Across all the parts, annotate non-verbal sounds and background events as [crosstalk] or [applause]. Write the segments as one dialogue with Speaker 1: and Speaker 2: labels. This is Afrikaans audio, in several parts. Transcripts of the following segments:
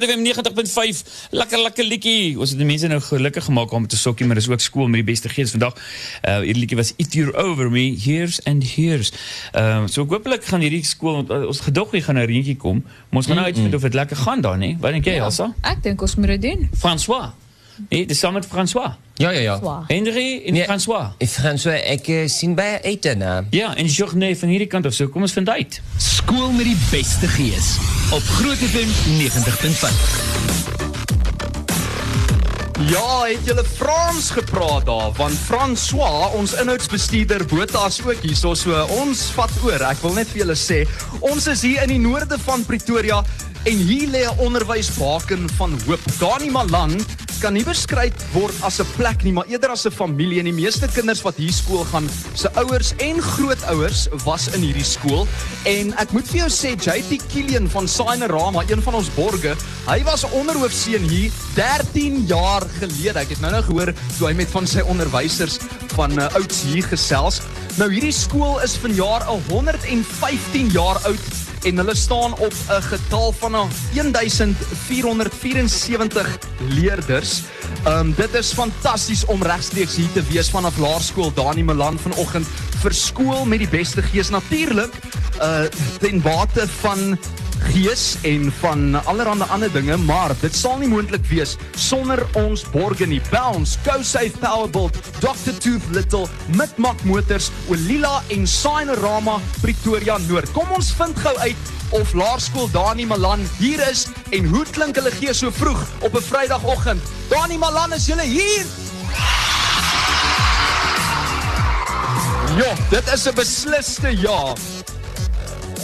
Speaker 1: Groot FM 90.5. Lekker lekker liedjie. Ons het die mense nou gelukkig gemaak om te sokkie, maar dis ook skool met die beste gees vandag. Uh hierdie liedjie was It You're Over Me, Here's and Here's. Ehm uh, so hopelik gaan hierdie skool uh, ons gedoggie gaan nou reentjie kom. Maar ons gaan nou uitvind of dit lekker gaan daar, nee. Wat dink jy, Elsa?
Speaker 2: Ek dink ons moet dit doen.
Speaker 1: François. Nee, dis saam met François.
Speaker 3: Ja, ja, ja.
Speaker 1: Henry en
Speaker 3: Nee.
Speaker 1: François.
Speaker 3: François, ek uh, sien baie uit daarna.
Speaker 1: Ja, en Journée van hierdie kant af so. Kom ons vind uit.
Speaker 4: Skool met die beste gees op Groot FM 90.5.
Speaker 5: Ja, het julle Frans gepraat daar? Want François, ons inhoudsbestuurder Botha is ook hier. So, so ons vat oor. Ek wil net vir julle sê, ons is hier in die noorde van Pretoria en hier lê 'n onderwysbaken van hoop. Dani Malan kan nie beskryf word as 'n plek nie, maar eerder as 'n familie. En die meeste kinders wat hier skool gaan, se ouers en grootouers was in hierdie skool. En ek moet vir jou sê, JP Killian van Signerama, een van ons borge, hy was onderhoofseun hier 13 jaar gelede. Ek het nou nou gehoor toe hy met van sy onderwysers van uh, ouds hier gesels. Nou hierdie skool is vanjaar 115 jaar oud en hulle staan op 'n getal van 1474 leerders. Um dit is fantasties om regstreeks hier te wees vanaf Laerskool Dani Malan vanoggend vir skool met die beste gees natuurlik uh ten bate van gees en van allerlei ander dinge, maar dit sal nie moontlik wees sonder ons borge nie. Bounce, Go Safe Powerbolt, Dr Tooth Little, Mitmak Motors, Olila en Signerama Pretoria Noord. Kom ons vind gou uit of Laerskool Dani Malan hier is en hoe klink hulle gee so vroeg op 'n Vrydagoggend. Dani Malan, is julle hier? Ja, dit is 'n besliste ja.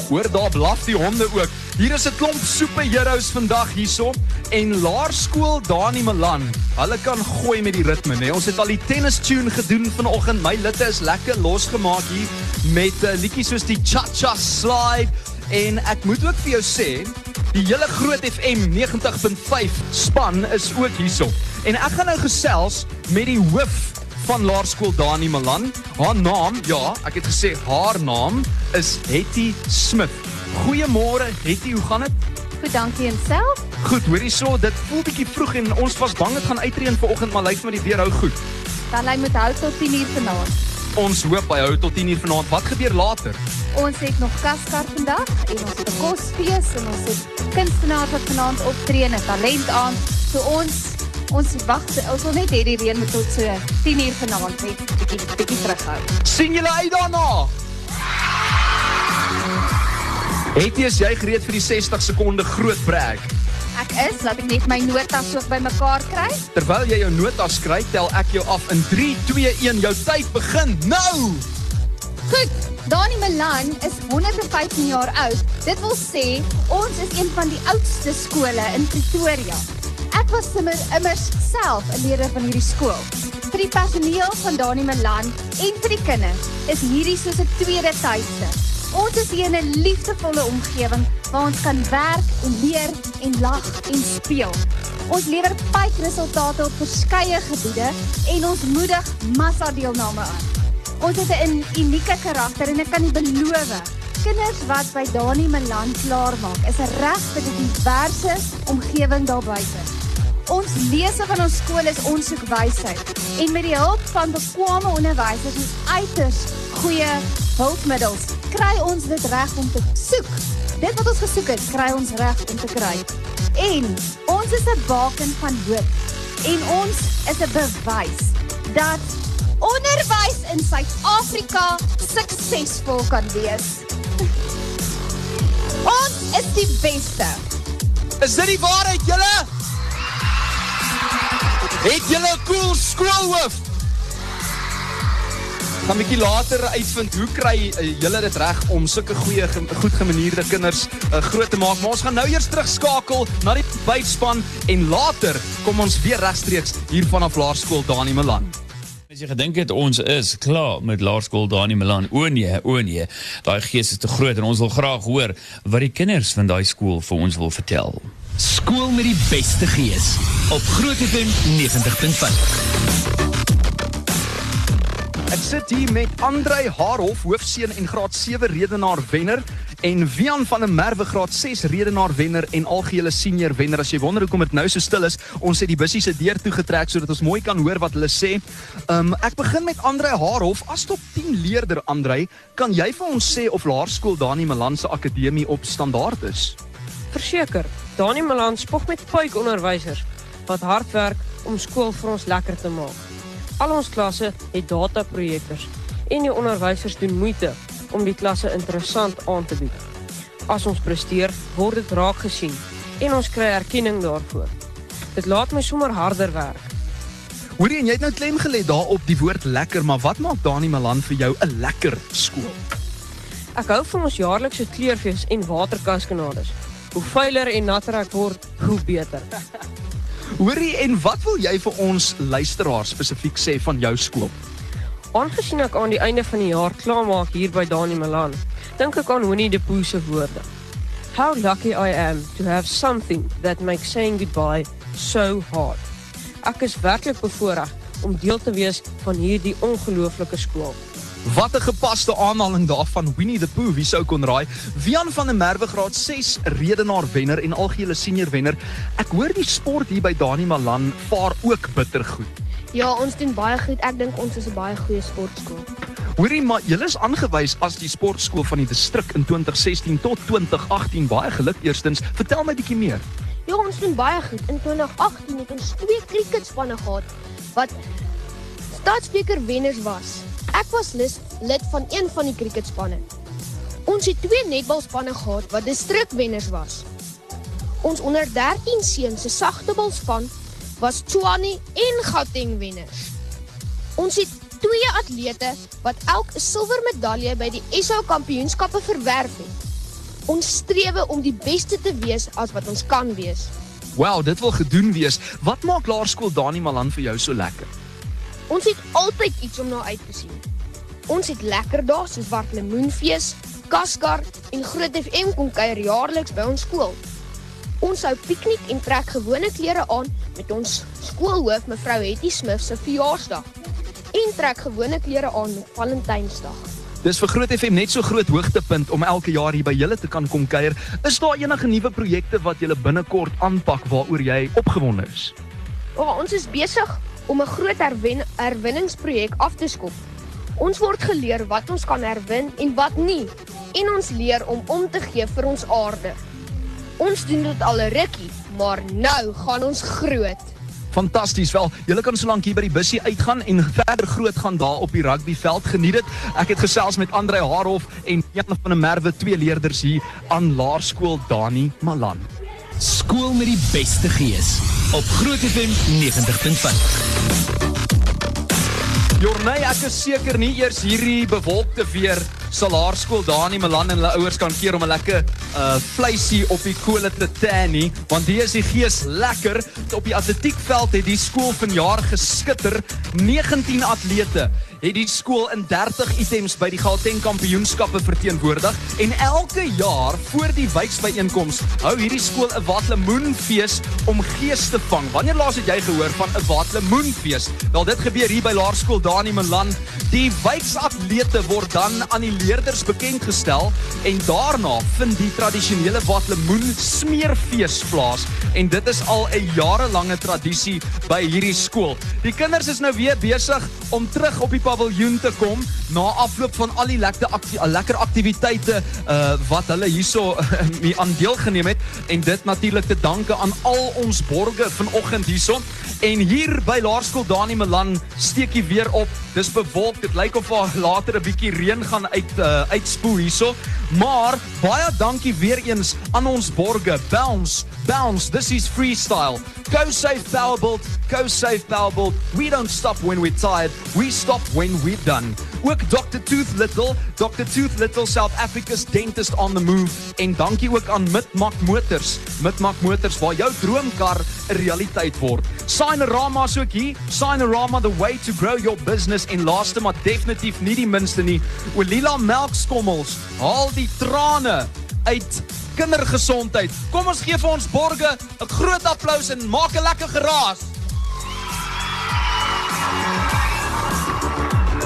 Speaker 5: Hoor daar blaf die honde ook. Hier is 'n klomp superheroes vandag hierso en Laerskool Dani Malan. Hulle kan gooi met die ritme, né? Ons het al die tennis tune gedoen vanoggend. My litte is lekker losgemaak hier met uh, liedjies soos die cha-cha slide en ek moet ook vir jou sê, die hele Groot FM 90.5 span is ook hierso. En ek gaan nou gesels met die hoof van Laerskool Dani Malan. Haar naam, ja, ek het gesê haar naam is Hetty Smith. Goeiemôre Hetty, hoe gaan dit?
Speaker 2: Goed, dankie en self.
Speaker 5: Goed, hoorie so, dit voel bietjie vroeg en ons was bang dit gaan uitreën vanoggend, maar lyk my die weer hou goed.
Speaker 2: Dan hy moet hou tot 10 uur vanaand.
Speaker 5: Ons hoop hy hou tot 10 uur vanaand. Wat gebeur later?
Speaker 2: Ons het nog kaskar vandag en ons het 'n kosfees en ons het kunstenaars wat vanaand optree en 'n talent aan. So ons ons wag, ons wil net hê die reën moet tot so 10 uur vanaand net bietjie bietjie terughou.
Speaker 5: sien julle uit daarna? Hetty, is jy gereed vir die 60 sekonde groot brag?
Speaker 2: Ek is, laat ek net my notas ook bymekaar kry.
Speaker 5: Terwyl jy jou notas skryf, tel ek jou af in 3 2 1. Jou tyd begin nou.
Speaker 2: Goed, Dani Milan is 115 jaar oud. Dit wil sê ons is een van die oudste skole in Pretoria. Ek was immer immers self 'n leerder van hierdie skool. Vir die personeel van Dani Milan en vir die kinders is hierdie soos 'n tweede tuiste. Ons is hier in 'n liefdevolle omgewing waar ons kan werk en leer en lag en speel. Ons lewer pypresultate op verskeie gebiede en ons moedig massa deelname aan. Ons het 'n unieke karakter en ek kan beloof kinders wat by Dani Milan klaarmaak is 'n reg vir die diverse omgewing daar buite. Ons lese van ons skool is ons soek wysheid en met die hulp van bekwame onderwysers en uiters goeie hulpmiddels kry ons dit reg om te soek. Dit wat ons gesoek het, kry ons reg om te kry. En ons is 'n baken van hoop en ons is 'n bewys dat onderwys in Suid-Afrika suksesvol kan wees. [laughs] Ons is die beste.
Speaker 5: Is dit die waarheid, julle? Het julle 'n cool skoolhoof? Gaan 'n bietjie later uitvind hoe kry uh, julle dit reg om sulke goeie ge goed gemanierde kinders uh, groot te maak. Maar ons gaan nou eers terugskakel na die buitspan en later kom ons weer regstreeks hier vanaf Laerskool Dani Malan.
Speaker 1: As jy gedink het ons is klaar met Laerskool Dani Milan, o nee, o nee. Daai gees is te groot en ons wil graag hoor wat die kinders van daai skool vir ons wil vertel.
Speaker 4: Skool met die beste gees op Groot FM 90.5.
Speaker 5: Ek sit hier met Andrei Haarhof, hoofseun en graad 7 redenaar wenner en Vian van der Merwe graad 6 redenaar wenner en algehele senior wenner. As jy wonder hoekom dit nou so stil is, ons het die busse se deur toe getrek sodat ons mooi kan hoor wat hulle sê. Um ek begin met Andre Haarhof as top 10 leerder Andre, kan jy vir ons sê of Laerskool Dani Malan se akademie op standaard is?
Speaker 6: Verseker, Dani Malan spog met puik onderwysers wat hard werk om skool vir ons lekker te maak. Al ons klasse het dataprojektors en die onderwysers doen moeite om die klasse interessant aan te bied. As ons presteer, word dit raak gesien en ons kry erkenning daarvoor. Dit laat my sommer harder werk.
Speaker 5: Hoorie jy het nou klem gelê daarop die woord lekker, maar wat maak Dani Malan vir jou 'n lekker skool?
Speaker 6: Ek hou van ons jaarlikse kleurfees en waterkaskanades. Hoe vuiler en natter ek word, hoe beter.
Speaker 5: Hoorie en wat wil jy vir ons luisteraars spesifiek sê van jou skool?
Speaker 6: Aangesien ek aan die einde van die jaar klaarmaak hier by Dani Malan, dink ek aan Winnie the Pooh se woorde. How lucky I am to have something that makes saying goodbye so hard. Ek is werklik bevoorreg om deel te wees van hierdie ongelooflike skool.
Speaker 5: Wat 'n gepaste aanhaling daarvan Winnie the Pooh, wie sou kon raai? Vian van der Merwe graad 6 redenaar wenner en algehele senior wenner. Ek hoor die sport hier by Dani Malan vaar ook bitter goed.
Speaker 7: Ja, ons doen baie goed. Ek dink ons is 'n baie goeie sportskool.
Speaker 5: Hoorie maar julle is aangewys as die sportskool van die distrik in 2016 tot 2018. Baie geluk eerstens. Vertel my bietjie meer.
Speaker 7: Ja, ons doen baie goed. In 2018 het ons twee cricketspanne gehad wat stadsbeker wenners was. Ek was lis, lid van een van die cricketspanne. Ons het twee netbalspanne gehad wat distrikwenners was. Ons onder 13 seuns se sagtebalspan was Tshwane en Gauteng wenners. Ons het twee atlete wat elk 'n silwer medalje by die SA Kampioenskappe verwerf het. Ons streef om die beste te wees as wat ons kan wees.
Speaker 5: Wow, dit wil gedoen wees. Wat maak Laerskool Dani Malan vir jou so lekker?
Speaker 7: Ons het altyd iets om na uit te sien. Ons het lekker dae soos wat lemoenfees, kaskar en Groot FM kom kuier jaarliks by ons skool. Ons hou piknik en trek gewone klere aan met ons skoolhoof mevrou Hetty Smith se verjaarsdag en trek gewone klere aan met Valentynsdag.
Speaker 5: Dis vir Groot FM net so groot hoogtepunt om elke jaar hier by julle te kan kom kuier. Is daar enige nuwe projekte wat julle binnekort aanpak waaroor jy opgewonde is?
Speaker 7: Oh, ons is besig om 'n groot herwen herwinningsprojek af te skop. Ons word geleer wat ons kan herwin en wat nie en ons leer om om te gee vir ons aarde. Ons doen dit al 'n rukkie, maar nou gaan ons groot.
Speaker 5: Fantasties. Wel, julle kan solank hier by die bussie uitgaan en verder groot gaan daar op die rugbyveld. Geniet dit. Ek het gesels met Andre Haarhof en Jan van der Merwe, twee leerders hier aan Laerskool Dani Malan.
Speaker 4: Skool met die beste gees op Groot FM 90.5.
Speaker 5: Jorney, ek is seker nie eers hierdie bewolkte weer sal Laerskool Dani Malan en hulle ouers kan keer om 'n lekker uh vleisie op die kole te tan nie, want die is die gees lekker. Op die atletiekveld het die skool vanjaar geskitter. 19 atlete het die skool in 30 items by die Gauteng Kampioenskappe verteenwoordig en elke jaar voor die wyksbyeenkoms hou hierdie skool 'n watlemoenfees om gees te vang. Wanneer laas het jy gehoor van 'n watlemoenfees? Wel dit gebeur hier by Laerskool Dani Malan. Die wyksatlete word dan aan die leerders bekend gestel en daarna vind die tradisionele watlemoen smeerfees plaas en dit is al 'n jarelange tradisie by hierdie skool. Die kinders is nou weer besig om terug op die paviljoen te kom na afloop van al die lekker akti lekker aktiwiteite uh wat hulle hierso mee aan deelgeneem het en dit natuurlik te danke aan al ons borgers vanoggend hierso en hier by Laerskool Dani Malan steek hy weer op. Dis bewolk. Dit lyk of daar later 'n bietjie reën gaan uit uh, uitspoel hierso. Maar baie dankie weer eens aan ons borgers. Bounce, bounce. This is freestyle. Go safe Powerbolt. Go safe Powerbolt. We don't stop when we're tired. We stop when we're done. Ook Dr Tooth Little, Dr Tooth Little South Africa's dentist on the move en dankie ook aan Midmak Motors. Midmak Motors waar jou droomkar 'n realiteit word. Signorama is ook hier. Signorama the way to grow your business en laaste maar definitief nie die minste nie. Olila melkskommels. Haal die trane uit kindergesondheid. Kom ons gee vir ons borgers 'n groot applous en maak 'n lekker geraas.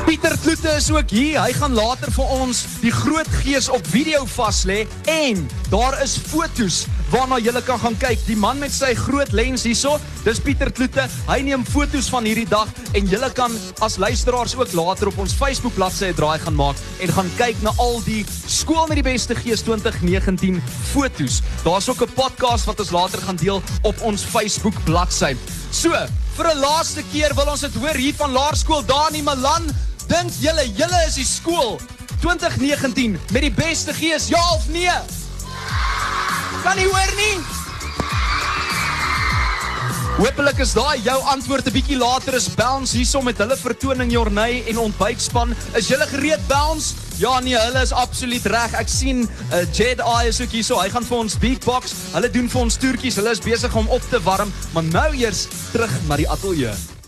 Speaker 5: Pieter Kloete is ook hier. Hy gaan later vir ons die groot gees op video vas lê en daar is fotos waarna jy kan gaan kyk. Die man met sy groot lens hierso, dis Pieter Kloete. Hy neem fotos van hierdie dag en jy kan as luisteraars ook later op ons Facebook bladsy 'n draai gaan maak en gaan kyk na al die skool met die beste gees 2019 fotos. Daar's ook 'n podcast wat ons later gaan deel op ons Facebook bladsy. So, vir 'n laaste keer wil ons dit hoor hier van Laerskool Dani Malan. Dink julle julle is die skool 2019 met die beste gees, ja of nee? Kan nie hoor nie. Hoopelik is daai jou antwoord 'n bietjie later is Bounce hierso met hulle vertoning Jorney en ontbytspan. Is julle gereed Bounce? Ja nee, hulle is absoluut reg. Ek sien uh, Jed Eye is ook hierso. Hy gaan vir ons beatbox. Hulle doen vir ons toertjies. Hulle is besig om op te warm, maar nou eers terug na die ateljee.